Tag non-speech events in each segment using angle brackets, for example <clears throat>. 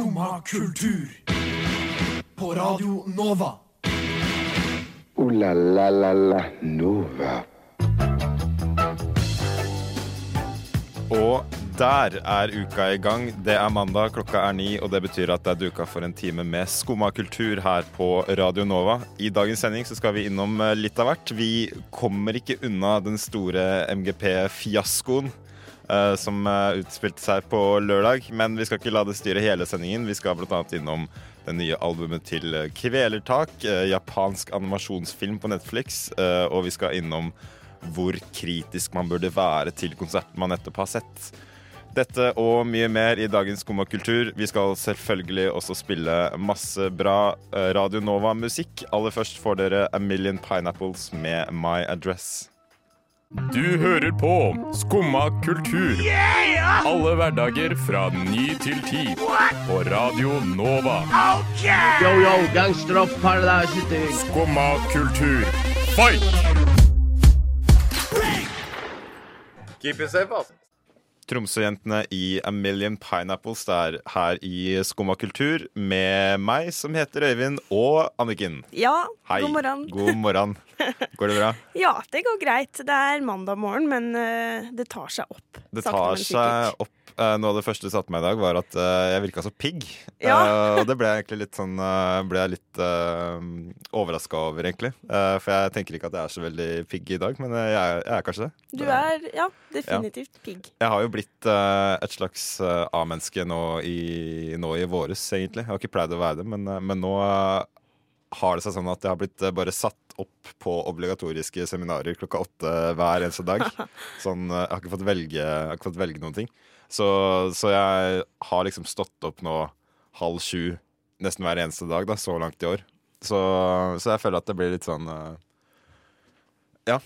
Skumma kultur. På Radio Nova. O-la-la-la-la Nova. Og der er uka i gang. Det er mandag, klokka er ni, og det betyr at det er duka for en time med skumma kultur her på Radio Nova. I dagens sending så skal vi innom eh, litt av hvert. Vi kommer ikke unna den store MGP-fiaskoen. Eh, som eh, utspilte seg på lørdag, men vi skal ikke la det styre hele sendingen. Vi skal bl.a. innom det nye albumet til eh, Kvelertak, japansk animasjonsfilm på Netflix, og vi skal innom hvor kritisk man burde være til konserten man nettopp har sett. Dette og mye mer i dagens Skumma kultur. Vi skal selvfølgelig også spille masse bra Radio Nova-musikk. Aller først får dere A Million Pineapples med My Address. Du hører på Skumma kultur. Alle hverdager fra ny til ti. På Radio Nova. Yo, yo, gangsteropp, paradise city. Skumma kultur, fight! Keep it safe, altså. Tromsø-jentene i A Million Pineapples der her i Skumma kultur med meg, som heter Øyvind, og Anniken. Ja, Hei. god morgen. God morgen. Går det bra? <laughs> Ja, det går greit. Det er mandag morgen, men eh, det tar seg opp. Det tar seg opp. Eh, Noe av det første du satte meg i dag, var at eh, jeg virka så pigg. Ja. <laughs> Og det ble jeg egentlig litt sånn Ble jeg litt uh, overraska over, egentlig. For jeg tenker ikke at jeg er så veldig pigg i dag, men jeg, er- jeg er kanskje det. Du er ja, definitivt pigg. Jeg har jo blitt eh, et slags uh, A-menneske nå, i- nå i våres, egentlig. Jeg har ikke pleid å være det, men, eh, men nå har det seg sånn at jeg har blitt bare satt opp på obligatoriske seminarer klokka åtte hver eneste dag. <laughs> Sånn, jeg har ikke fått velge, ikke fått velge noen ting. Så, så jeg har liksom stått opp nå halv sju nesten hver eneste dag, da, så langt i år. Så, så jeg føler at det blir litt sånn Ja.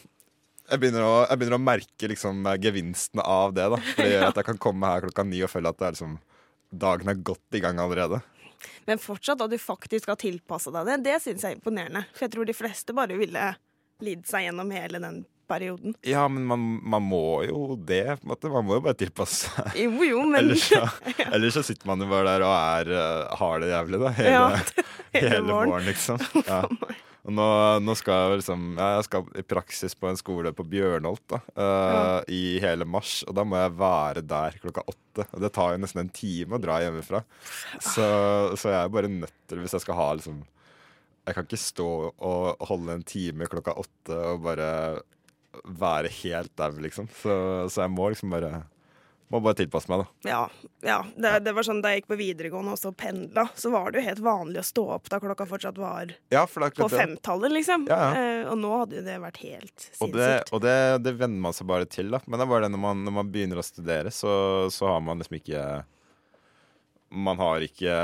Jeg begynner, å, jeg begynner å merke liksom gevinsten av det. da Det gjør <laughs> at jeg kan komme her klokka ni og føle at det er liksom dagen er godt i gang allerede. Men fortsatt at du faktisk har tilpassa deg det, det syns jeg er imponerende. For jeg tror de fleste bare ville lidd seg gjennom hele den perioden. Ja, men man, man må jo det. på en måte. Man må jo bare tilpasse seg. Jo jo, men Ellers så, <laughs> ellers så sitter man jo bare der og er, eh, har det jævlig, da. Hele, Ja, hele, <laughs> hele våren, liksom. Ja. Og nå, nå skal jeg liksom ja, Jeg skal i praksis på en skole på Bjørnholt da, eh, i hele mars. Og da må jeg være der klokka åtte. Og det tar jo nesten en time å dra hjemmefra. Så, så jeg er bare nødt til, hvis jeg skal ha liksom Jeg kan ikke stå og holde en time klokka åtte og bare være helt dau, liksom. Så, så jeg må liksom bare Må bare tilpasse meg, da. Ja. ja det, det var sånn Da jeg gikk på videregående og så pendla, så var det jo helt vanlig å stå opp da klokka fortsatt var Ja, for på femtallet, liksom. Ja, Eh, og nå hadde jo det vært helt Og, det, sinnssykt. og det, det venner man seg bare til, da. Men det er bare det når man, når man begynner å studere, så, så har man liksom ikke Man har ikke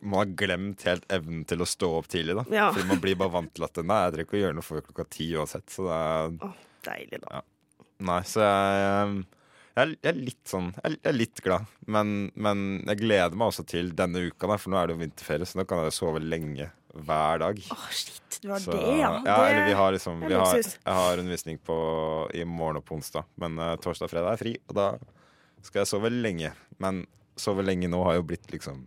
Man har glemt helt evnen til å stå opp tidlig, da. Ja. Fordi man blir bare vant til at Nei, jeg trenger ikke å gjøre noe før klokka ti uansett. Så det er Åh, deilig, da. Nei, så jeg jeg jeg er litt sånn Jeg jeg er litt glad, men, men jeg gleder meg også til denne uka, da, for nå er det jo vinterferie, så nå kan jeg sove lenge hver dag. Åh, shit, det var Så, det, ja. ja det, eller vi har liksom vi har. Jeg har undervisning på, i morgen og på onsdag, men uh, torsdag og fredag er fri. Og da skal jeg sove lenge. Men sove lenge nå har jo blitt liksom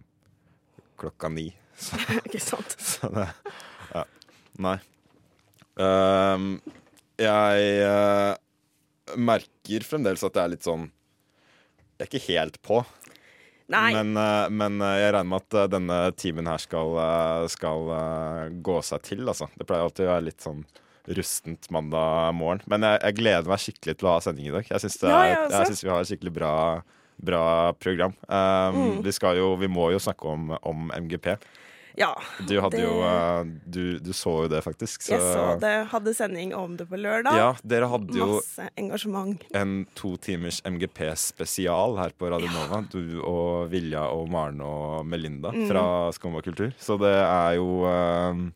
klokka ni. <laughs> Så, <laughs> Ikke sant? så det Ja. Nei. Um, jeg eh, merker fremdeles at det er litt sånn Jeg er ikke helt på. Nei. Men, eh, men eh, jeg regner med at eh, denne timen her skal, skal gå seg til, altså. Det pleier alltid å være litt sånn rustent mandag morgen. Men jeg, jeg gleder meg skikkelig til å ha sending i dag. Jeg syns ja, Ja, vi har et skikkelig bra, bra program. Um, Mm. vi, jo, vi må jo snakke om, om MGP. Ja. Du det- jo eh, du, du så jo det, faktisk. Jeg så det. Hadde sending om det på lørdag. Ja, dere hadde jo Masse engasjement. en to timers MGP-spesial her på Radio Nova. Du og Vilja og Maren og Melinda Mm. fra Skumma kultur. Så det er jo eh,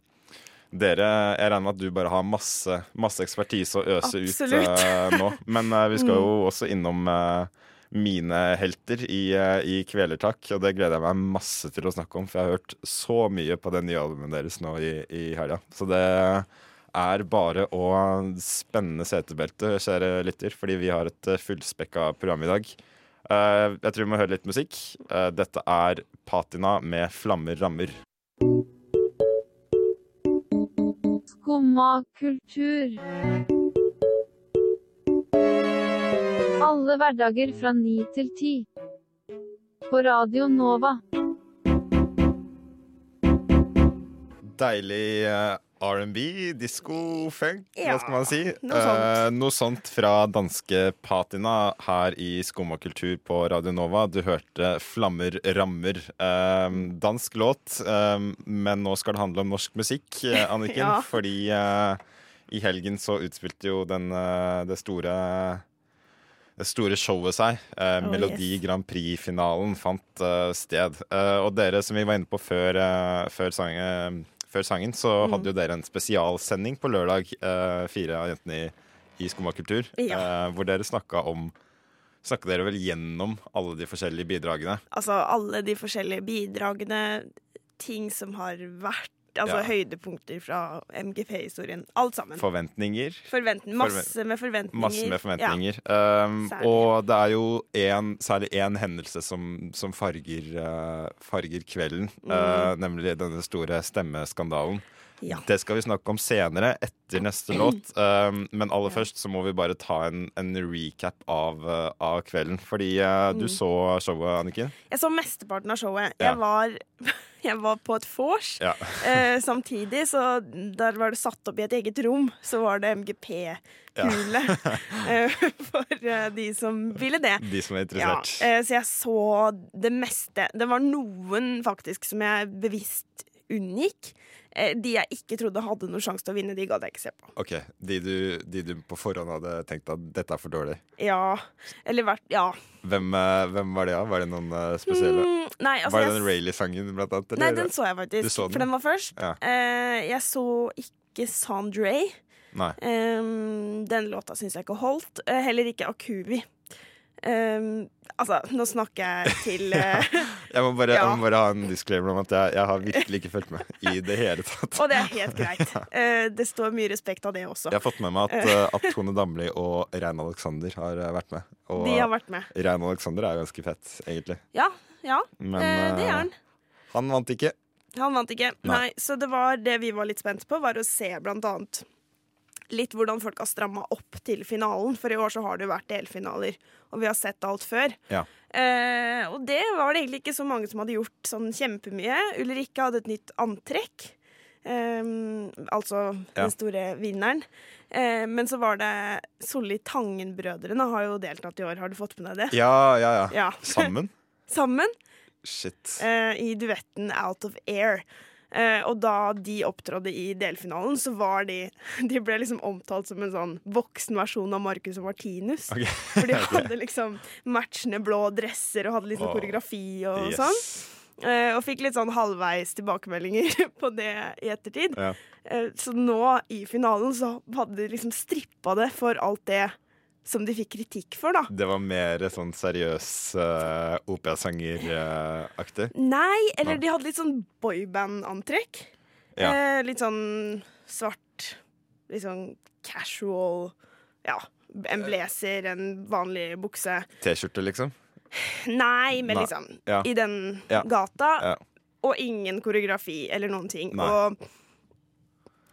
Dere Jeg regner med at du bare har masse, masse ekspertise å øse Absolutt. ut uh, nå. Men uh, vi skal Mm. jo også innom eh, mine helter i, eh, i Kvelertak, og det gleder jeg meg masse til å snakke om, for jeg har hørt så mye på det nye albumet deres nå i, i helga. Så det er bare å spenne setebelte, kjære lytter, fordi vi har et eh, fullspekka program i dag. Eh, jeg tror vi må høre litt musikk. Dette er Patina med 'Flammer rammer'. Skumma kultur. Alle hverdager fra ni til ti. På Radio Nova. Deilig eh, R&B, disko, funk, hva skal man si? noe sånt. Eh, noe sånt fra danske Patina her i Skumma kultur på Radio Nova. Du hørte 'Flammer rammer'. Eh, dansk låt, eh, men nå skal det handle om norsk musikk, eh, <laughs> Anniken. Ja. Fordi eh, i helgen så utspilte jo den, det store det store showet seg. Eh, Oh, Melodi yes. Grand Prix-finalen fant eh, sted. Eh, og dere som vi var inne på før, eh, før, sang, eh, før sangen, så Mm. hadde jo dere en spesialsending på lørdag, eh, fire av jentene i, i Skomakultur, Ja. hvor dere snakka om Snakka dere vel gjennom alle de forskjellige bidragene? Altså alle de forskjellige bidragene, ting som har vært, altså Ja. høydepunkter fra MGP-historien. Alt sammen. Forventninger? Forventning, masse med forventninger. Masse med Ja. forventninger. Um, og det er jo en, særlig én hendelse som, som farger, uh, farger kvelden. uh, nemlig denne store stemmeskandalen. Mm. Ja. Det skal vi snakke om senere, etter neste <clears throat> låt. Um, men aller først så må vi bare ta en, en recap av, uh, av kvelden. Fordi uh, Mm. du så showet, Anniken. Jeg så mesteparten av showet. Ja. Jeg, var, <laughs> jeg var på et vors. Ja. uh, <laughs> samtidig, så der var det satt opp i et eget rom, så var det MGP-hule <laughs> eh, for eh, de som ville det. De som er interessert. så jeg så det meste. Det var noen faktisk som jeg bevisst unngikk. Eh, de jeg ikke trodde hadde noen sjanse til å vinne, de gadd jeg ikke se på. OK. De du, de du på forhånd hadde tenkt at dette er for dårlig. Ja, eller vært Ja. Hvem, uh, hvem var det, da? Var det noen uh, spesielle? Mm, nei, altså var det den Rayleigh-sangen, blant annet? Nei, den så jeg faktisk. Så den? For den var først. Ja. Uh, jeg så ikke Sandre. Nei. Um, den låta syns jeg ikke holdt. Uh, heller ikke Akuvi. Um, altså, nå snakker jeg til <laughs> uh, Jeg må bare, Ja. jeg må bare ha en disclaimer om at jeg, jeg har virkelig ikke fulgt med i det hele tatt. Og det er helt greit. <laughs> Uh, det står mye respekt av det også. Jeg har fått med meg at, uh, <laughs> at Tone Damli og Rein Alexander har vært med. Og De har vært med. Rein Alexander er ganske fett, egentlig. Ja, ja. Men det er han. han vant ikke. Han vant ikke. Nei. Nei. Så det var det vi var litt spent på, var å se blant annet litt hvordan folk har stramma opp til finalen. For i år så har det jo vært delfinaler, og vi har sett alt før. Ja. Eh, og det var det egentlig ikke så mange som hadde gjort sånn kjempemye. Ulrikke hadde et nytt antrekk. Eh, altså Ja. den store vinneren. Eh, men så var det Solli Tangen-brødrene har jo deltatt i år. Har du fått med deg det? Ja, ja, ja. Ja. Sammen? <laughs> Sammen Shit. eh, i duetten Out of Air. Eh, og da de opptrådde i delfinalen, så var de <laughs> De ble liksom omtalt som en sånn voksen versjon av Marcus og Martinus. Okay. <laughs> For de <laughs> hadde liksom matchende blå dresser og hadde liksom oh. koreografi og Yes. sånn. Eh, og fikk litt sånn halvveis tilbakemeldinger på det i ettertid. Ja. Eh, så nå i finalen så hadde de liksom strippa det for alt det som de fikk kritikk for, da. Det var mer sånn seriøs uh, operasanger-aktig. Nei, eller de hadde litt sånn boyband-antrekk. Ja. Eh, litt sånn svart, litt sånn casual Ja, en blazer, en vanlig bukse. T-skjorte, liksom. Nei, men Nei, liksom ja. i den Ja, gata. ja. Og ingen koreografi eller noen ting. Nei. Og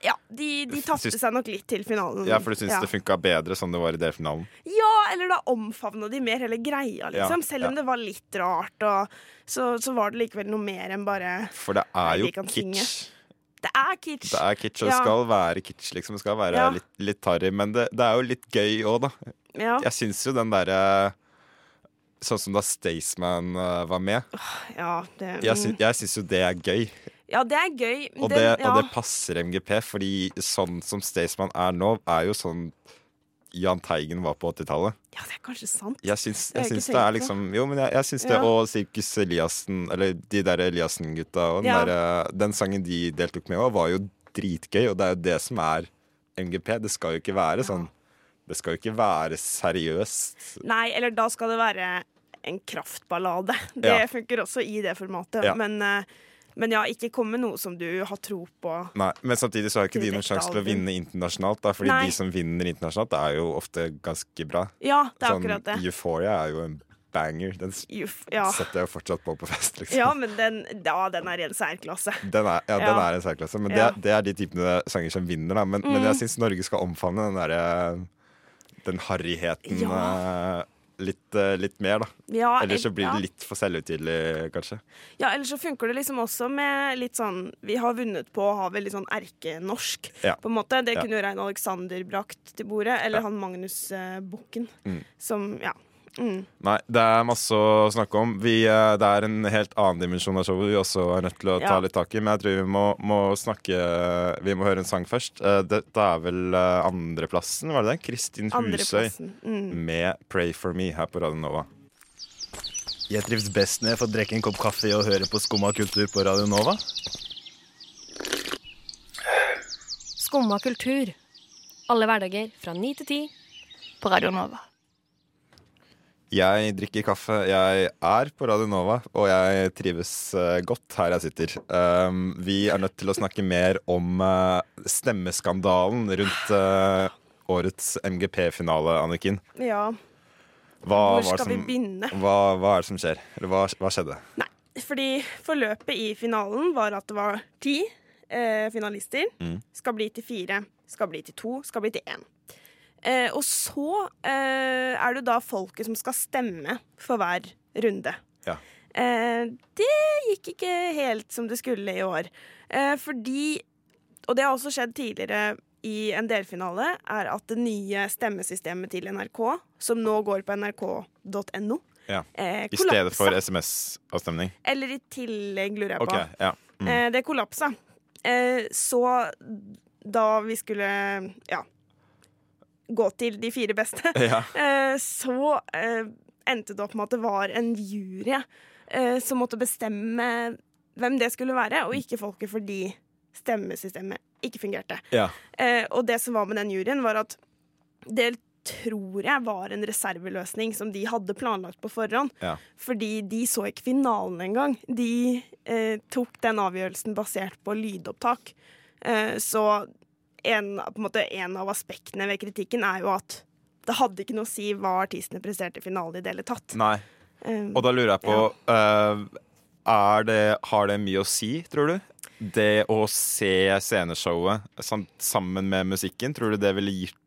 ja, de, de tapte seg nok litt til finalen. Ja, for du syns ja. det funka bedre sånn det var i delfinalen? Ja, eller da omfavna de mer hele greia, liksom. Ja, Selv om det var litt rart, og så, så var det likevel noe mer enn bare For det er jo kan synge. kitsch. Det er kitsch. Det er kitsch, og det skal være kitsch, liksom. Det skal være litt, litt tarry. Men det, det er jo litt gøy òg, da. Ja. Jeg syns jo den derre Sånn som da Staysman uh, var med. Ja, det, Jeg, sy jeg syns jo det er gøy. Ja, det er gøy. Og Den- det, ja. og det passer MGP, fordi sånn som Staysman er nå, er jo sånn Jahn Teigen var på 80-tallet. ja, det er kanskje sant. Jeg syns, jeg syns det er liksom Jo, men jeg, jeg syns det, Ja. og Sirkus Eliassen, eller de der Eliassen-gutta, og den, Ja. der, den sangen de deltok med var jo dritgøy, og det er jo det som er MGP. Det skal jo ikke være sånn Det skal jo ikke være seriøst. Nei, eller da skal det være en kraftballade. Det funker også i det formatet. Men, eh, men ja, ikke kom med noe som du har tro på. Nei, Men samtidig så har ikke de noen sjanse til å vinne internasjonalt, da, fordi Nei. de som vinner internasjonalt, er jo ofte ganske bra. Ja, det er sånn, akkurat det. Euphoria er jo en banger. Den Uf, ja. setter jeg jo fortsatt på på fest, liksom. ja, men den, ja, den er en særklasse. Den er, ja, den Ja. er en særklasse. Men Ja. det, det er de typene sanger som vinner, da. Men, men Mm. jeg syns Norge skal omfavne den derre Den harryheten eh, litt, eh, litt mer, da. Ja, Ellers så blir det litt for selvhøytidelig, kanskje. Ja, ellers så funker det liksom også med litt sånn Vi har vunnet på å ha veldig sånn erkenorsk, Ja. på en måte. Det kunne jo Rein Alexander brakt til bordet. Eller han Magnus eh, Bukken, Mm. som Ja. Mm. Nei, det er masse å snakke om. Vi, eh, det er en helt annen dimensjon av showet vi også er nødt til å ta Ja. litt tak i. Men jeg tror vi må, må snakke Vi må høre en sang først. Eh, Dette er vel eh, andreplassen, var det det? Kristin Husøy Mm. med 'Pray for me' her på Radio Nova. Jeg trives best når jeg får drikke en kopp kaffe og høre på Skumma kultur på Radio Nova. Skumma kultur. Alle hverdager fra ni til ti på Radio Nova. Jeg drikker kaffe, jeg er på Radio Nova, og jeg trives eh, godt her jeg sitter. Um, vi er nødt til å snakke mer om eh, stemmeskandalen rundt eh, årets MGP-finale, Anniken. Ja. Hva, Hvor skal som, vi begynne? Hva, hva er det som skjer? Eller hva, hva skjedde? Nei, fordi forløpet i finalen var at det var ti eh, finalister. Mm. Skal bli til fire, skal bli til to, skal bli til én. Eh, og så eh, er det da folket som skal stemme for hver runde. Ja. Eh, det gikk ikke helt som det skulle i år. Eh, fordi Og det har også skjedd tidligere i en delfinale, er at det nye stemmesystemet til NRK, som nå går på nrk.no Ja. eh, I stedet for SMS-avstemning? Eller i tillegg, lurer jeg OK. Okay, Ja. Mm. Eh, det kollapsa. Eh, så da vi skulle ja, gå til de fire beste, <laughs> Ja. eh, så eh, endte det opp med at det var en jury eh, som måtte bestemme hvem det skulle være, og ikke folket fordi stemmesystemet ikke fungerte. Ja. Og det som var med den juryen, var at det tror jeg var en reserveløsning som de hadde planlagt på forhånd. Ja. Fordi de så ikke finalen engang. De eh, tok den avgjørelsen basert på lydopptak. Eh, så en, måte, en av aspektene ved kritikken er jo at det hadde ikke noe å si hva artistene presterte i finalen i det hele tatt. Nei. Um, Og da lurer jeg på eh, er det, Har det mye å si, tror du? Det å se sceneshowet sam- sammen med musikken, tror du det ville gitt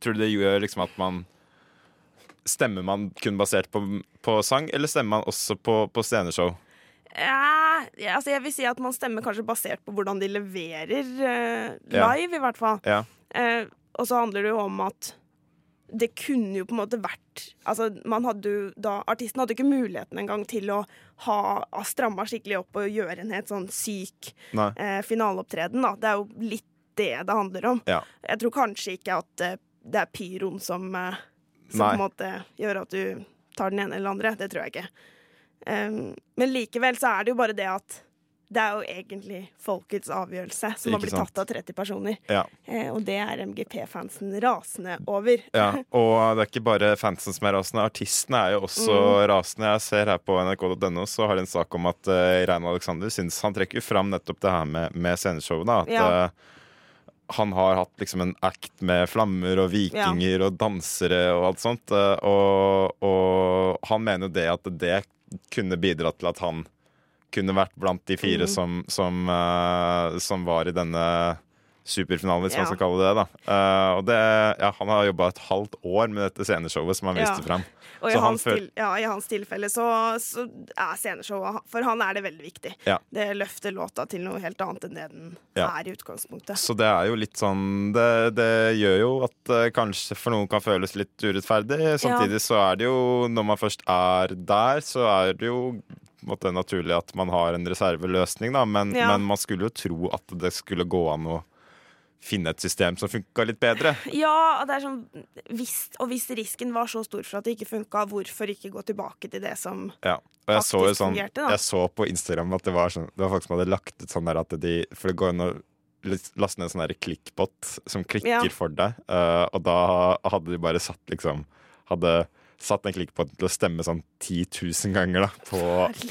Tror du det gjør liksom at man Stemmer man kun basert på, på sang, eller stemmer man også på, på sceneshow? Ja, ja, altså jeg vil si at man stemmer kanskje basert på hvordan de leverer eh, Ja. live, i hvert fall. Ja. Eh, og så handler det jo om at det kunne jo på en måte vært Altså, man hadde jo da Artisten hadde ikke muligheten engang til å ha, ha stramma skikkelig opp og gjøre en helt sånn syk eh, finaleopptreden, da. Det er jo litt det det handler om. Ja. Jeg tror kanskje ikke at eh, det er pyroen som, eh, som på en måte gjør at du tar den ene eller andre. Det tror jeg ikke. Um, men likevel så er det jo bare det at det er jo egentlig folkets avgjørelse som har blitt sant. tatt av 30 personer. Ja. Eh, og det er MGP-fansen rasende over. Ja, <laughs> og det er ikke bare fansen som er rasende. Artistene er jo også Mm. rasende. Jeg ser her på nrk.no så har de en sak om at uh, Rein Alexander syns Han trekker fram nettopp det her med, med sceneshowene. At Ja. uh, han har hatt liksom en act med flammer og vikinger og dansere og alt sånt. Uh, og, og han mener jo det at det kunne bidratt til at han kunne vært blant de fire Mm. som, som, uh, som var i denne superfinalen, hvis Ja. man skal kalle det det. da. Eh, og det, ja, han har jobba et halvt år med dette sceneshowet som han Ja. viste fram. Og i han hans, føl- til, ja, i hans tilfelle så, så er sceneshowet For han er det veldig viktig. Ja. Det løfter låta til noe helt annet enn det den Ja. er i utgangspunktet. Så det er jo litt sånn Det, det gjør jo at uh, kanskje for noen kan føles litt urettferdig. Samtidig så er det jo, når man først er der, så er det jo måte naturlig at man har en reserveløsning, da. Men, Ja. men man skulle jo tro at det skulle gå an å finne et system som funka litt bedre. <laughs> Ja, det er sånn hvis, Og hvis risken var så stor for at det ikke funka, hvorfor ikke gå tilbake til det som Ja. Og jeg så jo sånn fungerte, da. Jeg så på Instagram at det var sånn Det var folk som hadde lagt ut sånn der at de For det går an å laste ned en sånn klikkbot som klikker Ja. for deg, uh, og da hadde de bare satt liksom Hadde satt egentlig ikke på til å stemme sånn 10 000 ganger da på,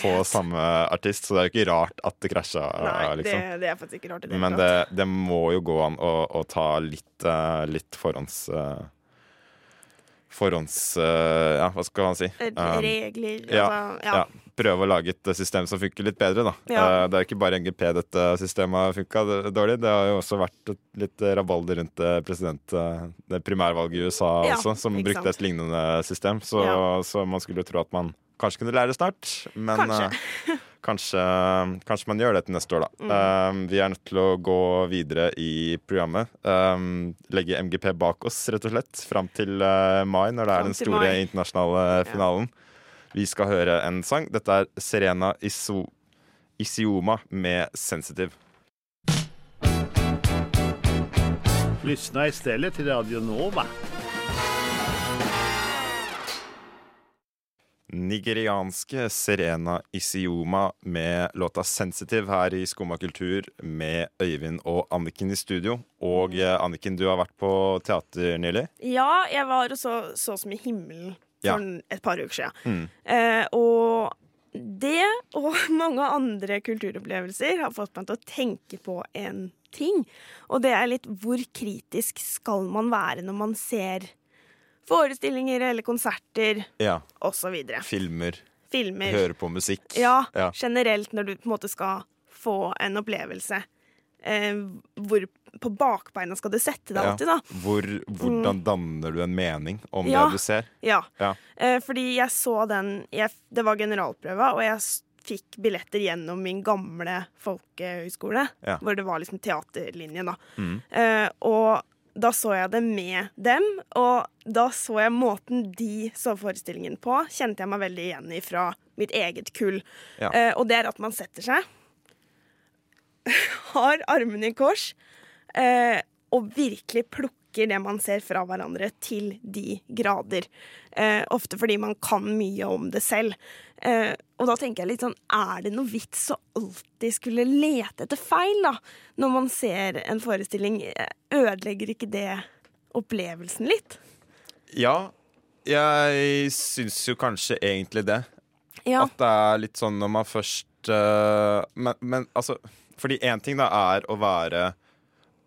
på samme artist, så det er jo ikke rart at det krasja, Nei, liksom. det, det er faktisk ikke rart det Men det, det må jo gå an å, å ta litt, uh, litt forhånds... Uh, forhånds... Uh, ja, hva skal man si? Um, Regler ja, altså, ja. ja. Prøve å lage et system som funker litt bedre, da. Ja. Eh, det er ikke bare NGP dette systemet har funka dårlig. Det har jo også vært litt rabalder rundt president, eh, det primærvalget i USA Ja, også, som brukte sant. et lignende system. Så, Ja. så man skulle jo tro at man kanskje kunne lære snart. Men Kanskje. eh, kanskje, kanskje man gjør det til neste år, da. Mm. Vi er nødt til å gå videre i programmet. Legge MGP bak oss, rett og slett, fram til mai, når det er den store internasjonale finalen. Vi skal høre en sang. Dette er Serena Iso Isioma med 'Sensitive'. Lyssna istället till Radio Nova. Nigerianske Serena Isioma med låta 'Sensitive' her i Skumma kultur med Øyvind og Anniken i studio. Og eh, Anniken, du har vært på teater nylig. Ja, jeg var og så, så som i himmelen for Ja. et par uker siden. Mm. Eh, og det og <laughs> mange andre kulturopplevelser har fått meg til å tenke på en ting. Og det er litt hvor kritisk skal man være når man ser forestillinger eller konserter Ja. osv. Filmer. Filmer. Høre på musikk. Ja, Ja. generelt når du på en måte skal få en opplevelse. Eh, hvor på bakbeina skal du sette deg alltid, da. Hvor, hvordan danner du en mening om Ja. det du ser? Ja. Ja. Eh, fordi jeg så den jeg, Det var generalprøva, og jeg fikk billetter gjennom min gamle folkehøyskole, Ja. hvor det var liksom teaterlinjen, da. Mm. Eh, og da så jeg det med dem, og da så jeg måten de så forestillingen på, kjente jeg meg veldig igjen i fra mitt eget kull. Eh, og det er at man setter seg, <laughs> har armene i kors, eh, og virkelig plukker det man ser fra hverandre, til de grader. Eh, ofte fordi man kan mye om det selv. Eh, og da tenker jeg litt sånn, er det noe vits å alltid skulle lete etter feil, da? Når man ser en forestilling, Eh, ødelegger ikke det opplevelsen litt? Ja, jeg syns jo kanskje egentlig det. Ja. At det er litt sånn når man først uh, men, men altså Fordi én ting da er å være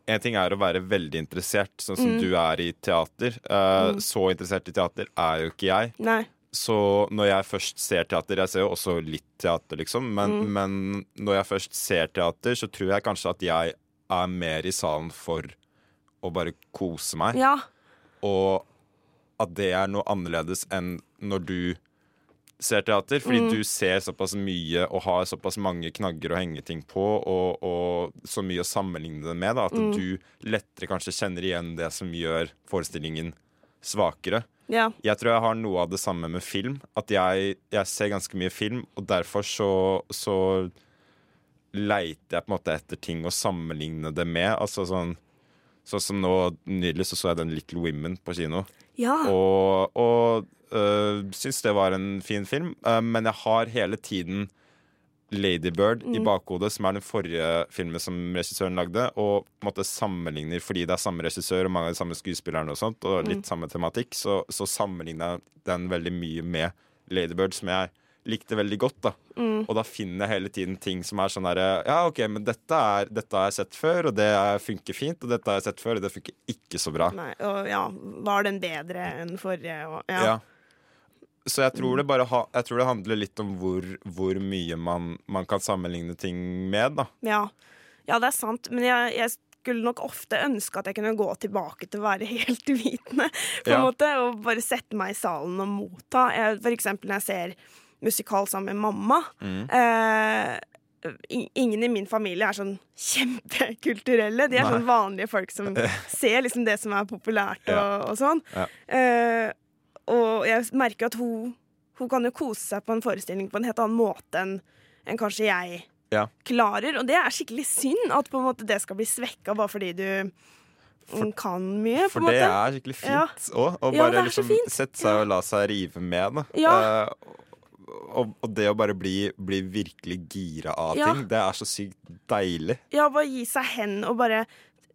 en ting er å være veldig interessert, sånn som Mm. du er i teater. Uh, Mm. Så interessert i teater er jo ikke jeg. Nei. Så når jeg først ser teater Jeg ser jo også litt teater, liksom. Men, Mm. men når jeg først ser teater, så tror jeg kanskje at jeg er mer i salen for å bare kose meg. Ja. Og at det er noe annerledes enn når du ser teater. Fordi Mm. du ser såpass mye og har såpass mange knagger å henge ting på, og, og så mye å sammenligne det med, da, at Mm. du lettere kanskje kjenner igjen det som gjør forestillingen svakere. Ja. Jeg tror jeg har noe av det samme med film. At jeg, jeg ser ganske mye film, og derfor så, så leiter jeg på en måte etter ting å sammenligne det med. Altså sånn Sånn som nå nylig så, så jeg den Little Women på kino. Ja. Og, og øh, syns det var en fin film. uh, men jeg har hele tiden Ladybird i Mm. bakhodet, som er den forrige filmen som regissøren lagde. Og måte sammenligner, fordi det er samme regissør og mange av de samme skuespillerne, og sånt, og litt Mm. samme tematikk, så, så sammenligner jeg den veldig mye med Ladybird, som jeg likte veldig godt. da Mm. Og da finner jeg hele tiden ting som er sånn herre Ja, OK, men dette, er, dette har jeg sett før, og det er, funker fint. Og dette har jeg sett før, og det funker ikke så bra. Nei, og ja, var den bedre enn forrige? Og, ja. Ja. Så jeg tror det bare ha, Jeg tror det handler litt om hvor, hvor mye man, man kan sammenligne ting med, da. Ja. ja, det er sant. Men jeg, jeg skulle nok ofte ønske at jeg kunne gå tilbake til å være <laughs> helt uvitende. På en Ja. måte, Og bare sette meg i salen og motta. Jeg, for eksempel når jeg ser musikal sammen med mamma. Mm. Eh, ingen i min familie er sånn kjempekulturelle. De er Nei. sånn vanlige folk som <laughs> ser liksom det som er populært og, Ja. og sånn. Ja. Eh, og jeg merker at hun, hun kan jo kose seg på en forestilling på en helt annen måte enn en kanskje jeg Ja. klarer. Og det er skikkelig synd at måte det skal bli svekka bare fordi du for, kan mye. på For en det er skikkelig fint òg. Å Ja, bare det er liksom sette seg og la seg rive med. Da. Og, og det å bare bli, bli virkelig gira av Ja. ting, det er så sykt deilig. Ja, bare gi seg hen og bare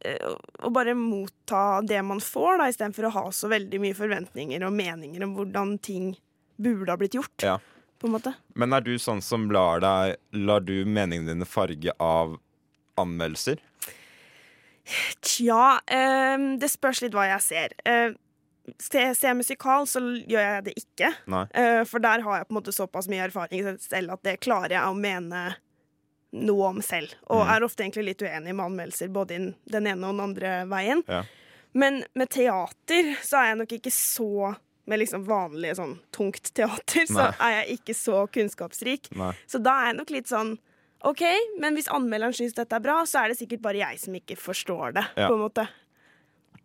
eh, og bare motta det man får, da, istedenfor å ha så veldig mye forventninger og meninger om hvordan ting burde ha blitt gjort. Ja. På en måte. Men er du sånn som lar deg Lar du meningene dine farge av anmeldelser? Tja, eh, det spørs litt hva jeg ser. Eh, se, se musikal, så gjør jeg det ikke. Nei. Eh, for der har jeg på en måte såpass mye erfaring selv at det klarer jeg å mene noe om selv. Og Mm. er ofte egentlig litt uenig med anmeldelser både den ene og den andre veien. Ja. Men med teater så er jeg nok ikke så Med liksom vanlig sånn tungt teater, så er jeg ikke så kunnskapsrik. Nei. Så da er jeg nok litt sånn OK, men hvis anmelderen syns dette er bra, så er det sikkert bare jeg som ikke forstår det. Ja. på en måte.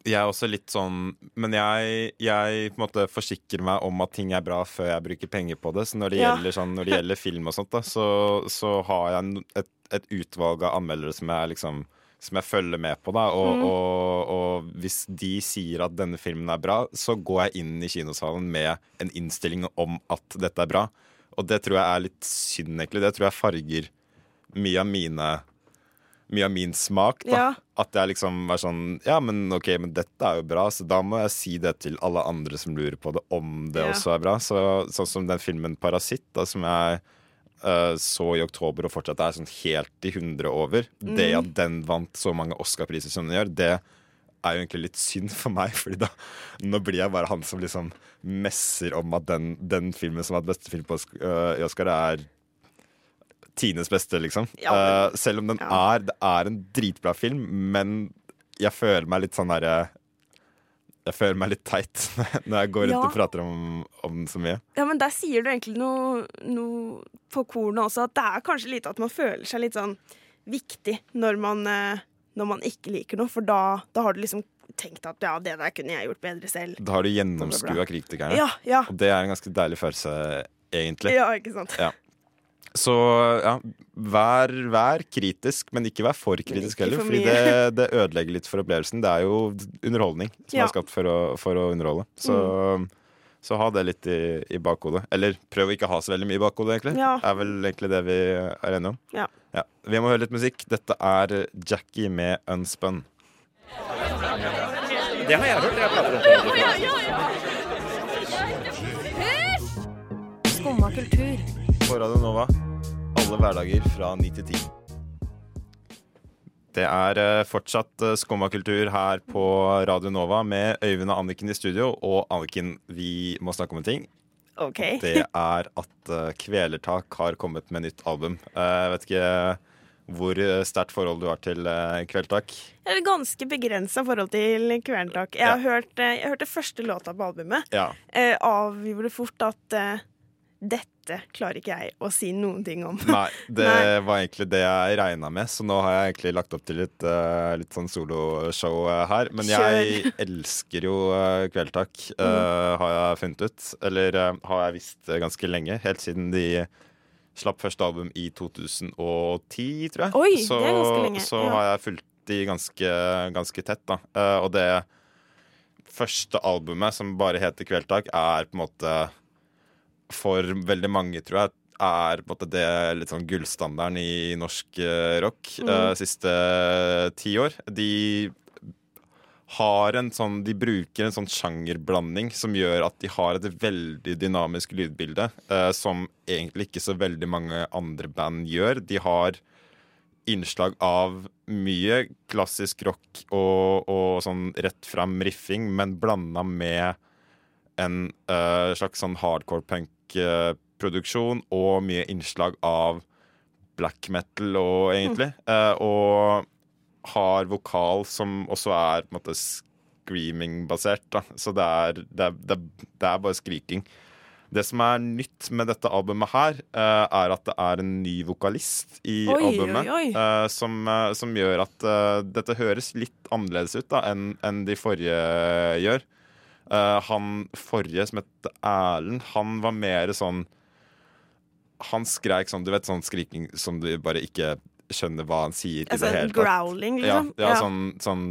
Jeg er også litt sånn Men jeg, jeg på en måte forsikrer meg om at ting er bra før jeg bruker penger på det. Så når det, Ja. gjelder, sånn, når det gjelder film og sånt, da, så, så har jeg et, et utvalg av anmeldere som jeg liksom som jeg følger med på. da og, Mm. og, og hvis de sier at denne filmen er bra, så går jeg inn i kinosalen med en innstilling om at dette er bra. Og det tror jeg er litt synd, egentlig. Det tror jeg farger mye av mine mye av min smak. da Ja. At jeg liksom er sånn Ja, men ok, men dette er jo bra, så da må jeg si det til alle andre som lurer på det, om det Ja. også er bra. Så, sånn som den filmen 'Parasitt', da, som jeg eh, så i oktober og fortsatt er sånn helt i hundre over. Det at den vant så mange Oscar-priser som den gjør, det er jo egentlig litt synd for meg, <laughs> Fordi da nå blir jeg bare han som liksom messer om at den, den filmen som har hatt beste film på øh, i Oscar, er tiendes beste, liksom. Ja, men- selv om den ja. er Det er en dritbra film, men jeg føler meg litt sånn derre Jeg føler meg litt teit <laughs> når jeg går rundt Ja. og prater om, om den så mye. Ja, men der sier du egentlig noe, noe på kornet også, at det er kanskje litt at man føler seg litt sånn viktig når man, eh, når man ikke liker noe, for da, da har du liksom tenkt at ja, det der kunne jeg gjort bedre selv. Da har du gjennomskua kritikerne. Ja, ja. Og det er en ganske deilig følelse, egentlig. Ja, ikke sant. Ja. Så ja, vær, vær kritisk, men ikke vær for kritisk ikke heller. for Fordi det, det ødelegger litt for opplevelsen. Det er jo underholdning som Ja. er skapt for å, for å underholde. Så, så ha det litt i, i bakhodet. Eller prøv å ikke ha så veldig mye i bakhodet, egentlig. Ja. er vel egentlig det vi er enige om. Ja. Ja. Vi må høre litt musikk. Dette er Jackie med Unspun. Det har jeg hørt. Jeg prater om det. Skumma kultur. På Radio Nova. Alle hverdager fra 9 til 10. Det er eh, fortsatt uh, Skumma kultur her på Radio Nova med Øyvind og Anniken i studio. Og Anniken, vi må snakke om en ting. OK. Det er at eh, Kvelertak har kommet med nytt album. Eh, Jeg vet ikke hvor eh, sterkt forhold du har til Kvelertak. Det er ganske begrensa forhold til Kvelertak. Jeg, Ja. eh, jeg hørte første låta på albumet. Ja. Eh, avgjorde fort at eh, dette klarer ikke jeg å si noen ting om. <laughs> Nei, det Nei. var egentlig det jeg regna med, så nå har jeg egentlig lagt opp til litt, uh, litt sånn soloshow eh, her. Men jeg <laughs> elsker jo uh, Kveldtak, mm. har jeg funnet ut. Eller har jeg visst ganske lenge. Helt siden de slapp første album i 2010, tror jeg. Oi, så, det er ganske lenge, Så ja. har jeg fulgt de ganske, ganske tett, da. Og det første albumet, som bare heter Kveldtak, er på en måte for veldig mange, tror jeg, er på en måte det litt sånn gullstandarden i norsk eh, rock uh, siste ti år. De har en sånn De bruker en sånn sjangerblanding som gjør at de har et veldig dynamisk lydbilde, eh, som egentlig ikke så veldig mange andre band gjør. De har innslag av mye klassisk rock og, og sånn rett fram riffing, men blanda med en eh, slags sånn hardcore punk-produksjon og mye innslag av black metal og egentlig. Eh, og har vokal som også er på en måte screaming-basert. Så det er, det, er, det, er, det er bare skriking. Det som er nytt med dette albumet her, eh, er at det er en ny vokalist i Oi, albumet. oi, oi. eh, som, som gjør at dette høres litt annerledes ut da enn enn de forrige gjør. Eh, han forrige, som het Erlend, han var mer sånn Han skreik sånn, du vet, sånn skriking som du bare ikke skjønner hva han sier i Altså, det hele tatt. growling, liksom? Ja, ja, Ja. Sånn, sånn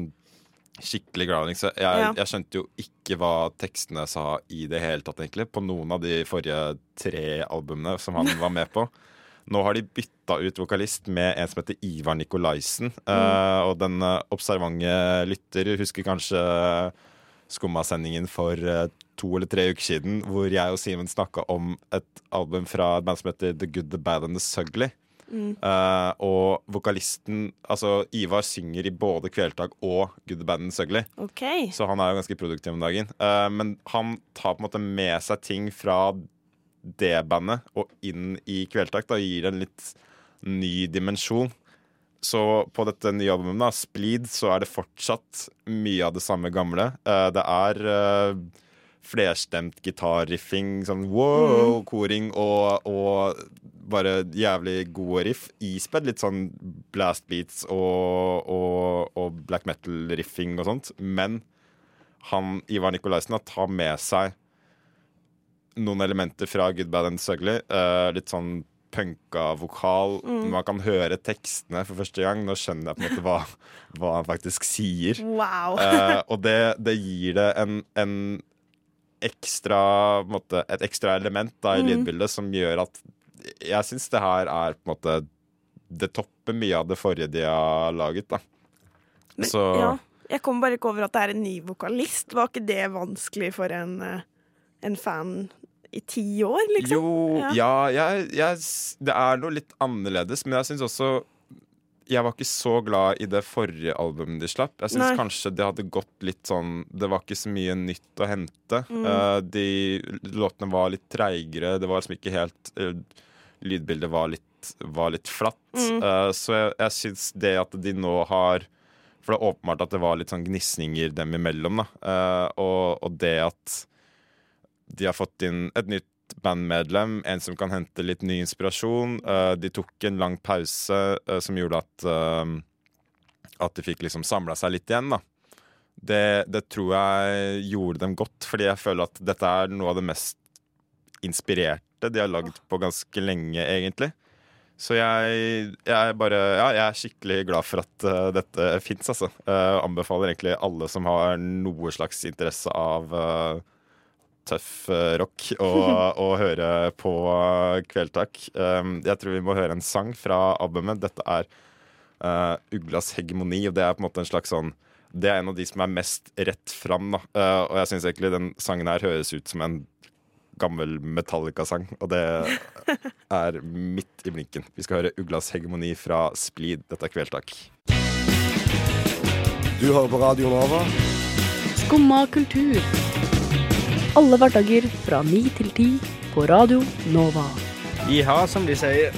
skikkelig growling. Så jeg, Ja. jeg skjønte jo ikke hva tekstene sa i det hele tatt, egentlig. På noen av de forrige tre albumene som han var med på. Nå har de bytta ut vokalist med en som heter Ivar Nikolaisen. Eh, og den eh, observante lytter husker kanskje Skumma-sendingen for eh, to eller tre uker siden, hvor jeg og Simen snakka om et album fra et band som heter The Good, The Bad and The Sugly. Mm. Uh, og vokalisten Altså, Ivar synger i både Kvelertak og Good Bad and Sugly. Okay. Så han er jo ganske produktiv om dagen. Uh, men han tar på en måte med seg ting fra det bandet og inn i Kvelertak. Da gir det en litt ny dimensjon. Så på dette nye albumet, da, Splid, så er det fortsatt mye av det samme gamle. Eh, det er eh, flerstemt gitarriffing, sånn wow, koring og, og bare jævlig gode riff. Ispedd litt sånn blast beats og, og, og black metal-riffing og sånt. Men han, Ivar Nikolaisen tar med seg noen elementer fra Good Bad and Sugly. Uh, litt sånn punka vokal. Man kan høre tekstene for første gang. Nå skjønner jeg på en måte hva, hva han faktisk sier. Wow. uh, og det, det gir det en, en ekstra måte, Et ekstra element da, i mm. lydbildet som gjør at jeg syns det her er på en måte Det topper mye av det forrige de har laget, da. Men, Så ja, jeg kommer bare ikke over at det er en ny vokalist. Var ikke det vanskelig for en, eh, en fan i ti år, liksom? Jo, Ja. ja, jeg, jeg, det er noe litt annerledes, men jeg syns også jeg var ikke så glad i det forrige albumet de slapp. Jeg syns kanskje det hadde gått litt sånn Det var ikke så mye nytt å hente. Mm. Uh, de låtene var litt treigere. Det var liksom ikke helt uh, Lydbildet var litt, var litt flatt. Mm. Uh, så jeg, jeg syns det at de nå har For det er åpenbart at det var litt sånn gnisninger dem imellom. Da. Og, og det at de har fått inn et nytt bandmedlem, en som kan hente litt ny inspirasjon. Eh, de tok en lang pause eh, som gjorde at eh, At de fikk liksom samla seg litt igjen, da. Det, det tror jeg gjorde dem godt, fordi jeg føler at dette er noe av det mest inspirerte de har lagd på ganske lenge, egentlig. Så jeg, jeg bare Ja, jeg er skikkelig glad for at uh, dette fins, altså. Uh, anbefaler egentlig alle som har noe slags interesse av eh, tøff eh, rock å, <laughs> å, høre på Kveldtak. Um, jeg tror vi må høre en sang fra albumet. Dette er uh, Uglas hegemoni, og det er på en måte en slags sånn Det er en av de som er mest rett fram, da. Uh, og jeg syns egentlig den sangen her høres ut som en gammel Metallica-sang, og det <laughs> er midt i blinken. Vi skal høre Uglas hegemoni fra Splid. Dette er Kveldtak. Du hører på Radio Nova. Skumma kultur. Alle hverdager fra ni til ti på Radio Nova. Iha, som de sier.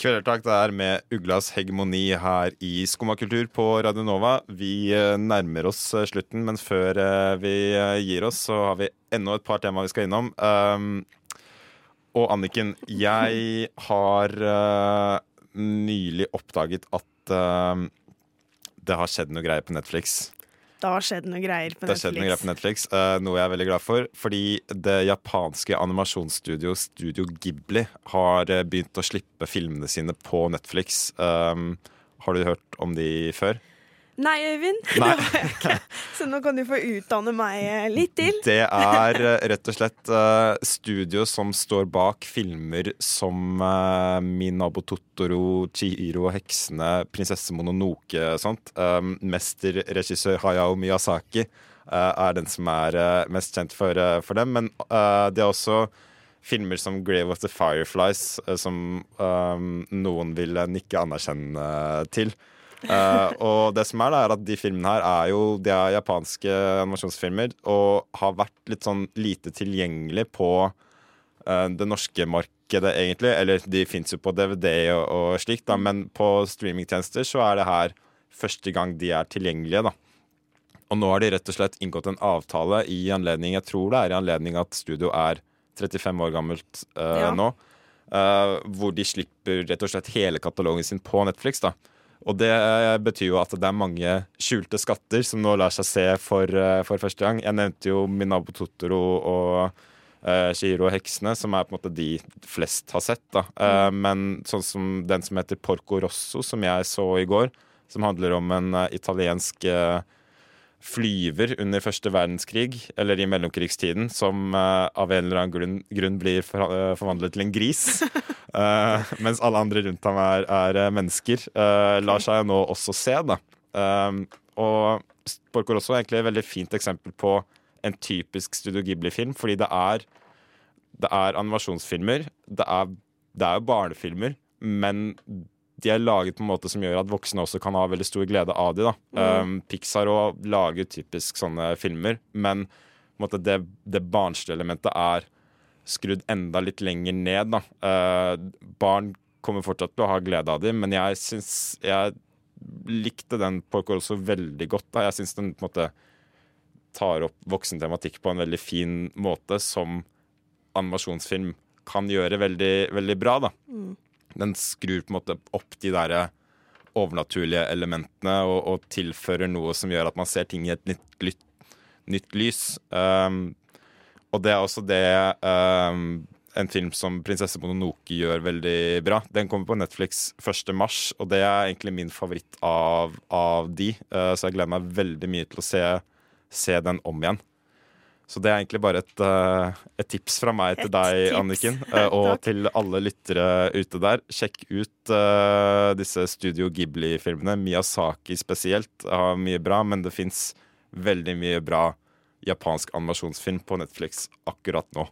Kvelertak er med Uglas hegemoni her i Skummakultur på Radio Nova. Vi eh, nærmer oss eh, slutten, men før eh, vi gir oss, så har vi enda et par tema vi skal innom. Um, og Anniken, jeg <laughs> har uh, nylig oppdaget at uh, det har skjedd noe greier på Netflix. Det har skjedd noe greier på Det har skjedd noe greier Netflix. på Netflix, eh, noe jeg er veldig glad for. Fordi det japanske animasjonsstudio Studio Ghibli har eh, begynt å slippe filmene sine på Netflix. Um, har du hørt om de før? Nei, Øyvind, <laughs> det Nei. jeg ikke. Så nå kan du få utdanne meg eh, litt til. Det er eh, rett og slett eh, studio som står bak filmer som uh, Min nabo Totoro, Chihiro og heksene, Prinsesse Mononoke og sånt. Um, Mesterregissør Hayao Miyazaki er den som er mest kjent for, for dem. Men det er også filmer som Grave of the Fireflies, som noen vil nikke anerkjennende til. Eh, og det som er da, er at de filmene her er jo De er japanske animasjonsfilmer og har vært litt sånn lite tilgjengelig på uh, det norske markedet, egentlig. Eller de fins jo på DVD og, og slikt, da, men på streamingtjenester så er det her første gang de er tilgjengelige, da. Og nå har de rett og slett inngått en avtale i anledning Jeg tror det er i anledning at studio er 35 år gammelt uh, Ja. nå. Uh, hvor de slipper rett og slett hele katalogen sin på Netflix. da og det eh, betyr jo at det er mange skjulte skatter som nå lar seg se for, eh, for første gang. Jeg nevnte jo Minabo Totoro og uh, Shihiro og heksene, som er på en måte de flest har sett. da. Mm. men sånn som den som heter Porco Rosso, som jeg så i går, som handler om en italiensk flyver under første verdenskrig, eller i mellomkrigstiden, som uh, av en eller annen grunn, grunn blir for, uh, forvandlet til en gris. Uh, <laughs> mens alle andre rundt ham er, er eh, mennesker. eh, lar seg nå også se, da. Og Porco Rosso er egentlig et veldig fint eksempel på en typisk Studio Ghibli-film, fordi det er, det er animasjonsfilmer. Det er Det er jo barnefilmer, men de er laget på en måte som gjør at voksne også kan ha veldig stor glede av de da. Um, Pixar òg lager typisk sånne filmer, men på en måte, det, det barnslige elementet er skrudd enda litt lenger ned. Da. Uh, barn kommer fortsatt til å ha glede av dem, men jeg syns jeg likte den Porco også veldig godt. Da. Jeg syns den på en måte tar opp voksen tematikk på en veldig fin måte, som animasjonsfilm kan gjøre veldig, veldig bra. Da. Den skrur på en måte opp de derre overnaturlige elementene og, og tilfører noe som gjør at man ser ting i et nytt, lytt, nytt lys. Um, og det er også det um, en film som 'Prinsesse Mononoke' gjør veldig bra. Den kommer på Netflix 1. mars, og det er egentlig min favoritt av, av de. Uh, så jeg gleder meg veldig mye til å se, se den om igjen. Så det er egentlig bare et, uh, et tips fra meg til Et deg, tips. Anniken, uh, <laughs> og til alle lyttere ute der. Sjekk ut uh, disse Studio Ghibli-filmene. Miyazaki spesielt har mye bra, men det fins veldig mye bra japansk animasjonsfilm på Netflix akkurat nå.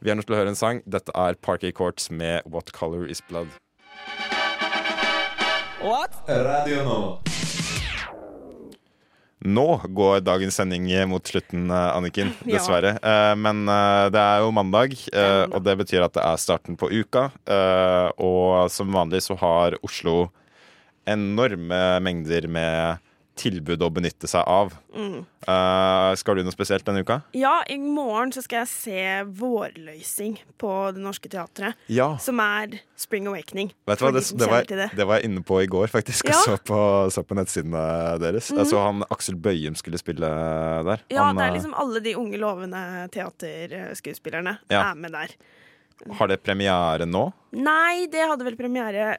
Vi er nødt til å høre en sang. Dette er Parky Courts med What Color Is Blood. What? Radio Nova. Nå går dagens sending mot slutten, eh, Anniken. <laughs> Dessverre. Ja. Men eh, det er jo mandag, eh, og det betyr at det er starten på uka. Eh, Og som vanlig så har Oslo enorme mengder med tilbud å benytte seg av. Mm. Uh, Skal du noe spesielt denne uka? Ja, i morgen så skal jeg se Vårløysing på Det Norske Teatret. Ja. Som er Spring Awakening. Vet du hva, det, det, var, det. det var jeg inne på i går, faktisk. Ja. Og så på, så på nettsidene deres. Mm. Jeg så han Aksel Bøyum skulle spille der. Ja, han, det er eh, liksom alle de unge, lovende teaterskuespillerne Ja. er med der. Har det premiere nå? Nei, det hadde vel premiere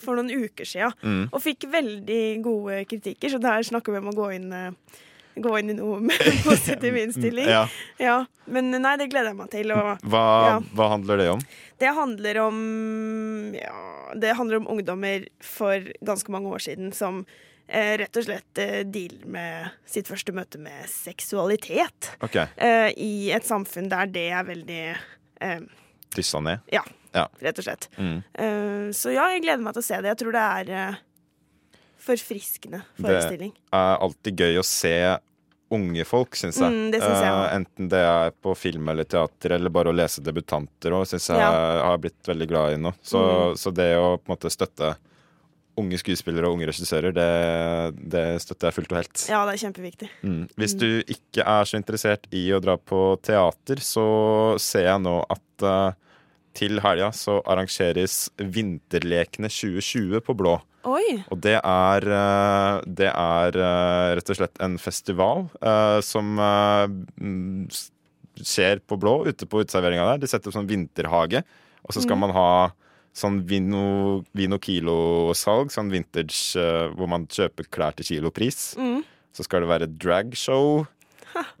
for noen uker siden, Mm. og fikk veldig gode kritikker, så der snakker vi om å gå inn, eh, gå inn i noe <laughs> med positiv innstilling. Ja. Ja, Men nei, det gleder jeg meg til. Og Hva, Ja. hva handler det om? det handler om Ja, det handler om ungdommer for ganske mange år siden som eh, rett og slett eh, dealer med sitt første møte med seksualitet. Okay. Eh, I et samfunn der det er veldig eh, Dyssa ned? Ja, Ja. rett og slett. Mm. Uh, så ja, jeg gleder meg til å se det. Jeg tror det er uh, forfriskende Det er alltid gøy å se unge folk, syns jeg. Mm, det synes jeg uh, enten det er på film eller teater, eller bare å lese debutanter òg, syns jeg Ja. har blitt veldig glad i nå. Så, Mm. så det å på en måte støtte unge skuespillere og unge regissører, det, det støtter jeg fullt og helt. Ja, det er kjempeviktig. Mm. Hvis du ikke er så interessert i å dra på teater, så ser jeg nå at eh, til helga så arrangeres Vinterlekene 2020 på Blå. Oi! Og det er, eh, det er eh, rett og slett en festival eh, som mm, skjer på Blå, ute på uteserveringa der. De setter opp sånn vinterhage, og så skal Mm. man ha sånn Vino, vino Kilo-salg, sånn vintage hvor man kjøper klær til kilopris. Mm. Så skal det være dragshow.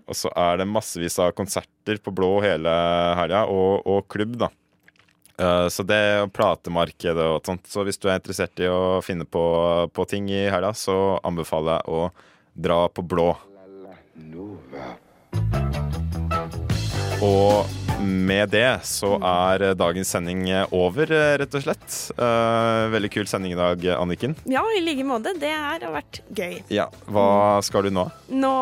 Og så er det massevis av konserter på Blå hele helga, og, og klubb, da. Eh, så det platemarkedet og sånt. Så hvis du er interessert i å finne på, på ting i helga, så anbefaler jeg å dra på Blå. Og med det så er dagens sending over, rett og slett. Uh, veldig kul sending i dag, Anniken. Ja, i like måte. Det her har vært gøy. Ja, Hva skal du nå? Nå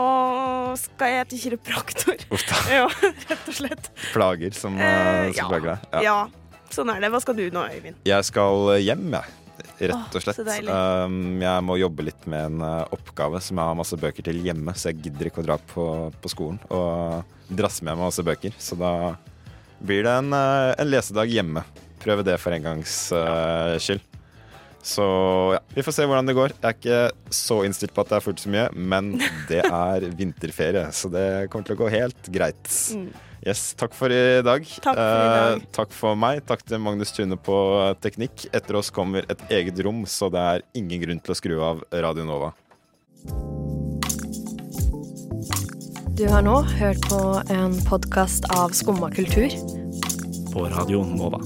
skal jeg til kiropraktor. Uff da. <laughs> Ja, rett og slett. Plager som, uh, som ja. plager deg? Ja. Sånn er det. Hva skal du nå, Øyvind? Jeg skal hjem, jeg. Rett og slett. deilig. Um, jeg må jobbe litt med en uh, oppgave som jeg har masse bøker til hjemme, så jeg gidder ikke å dra på, på skolen og drasse med meg masse bøker. Så da blir det en, uh, en lesedag hjemme. Prøve det for en gangs uh, skyld. Så ja, vi får se hvordan det går. Jeg er ikke så innstilt på at det er fullt så mye, men det er <laughs> vinterferie, så det kommer til å gå helt greit. Mm. Yes, takk for i dag. Takk for i dag. Eh, takk for meg. Takk til Magnus Tune på teknikk. Etter oss kommer et eget rom, så det er ingen grunn til å skru av Radio Nova. Du har nå hørt på en podkast av Skumma kultur. På Radio Nova.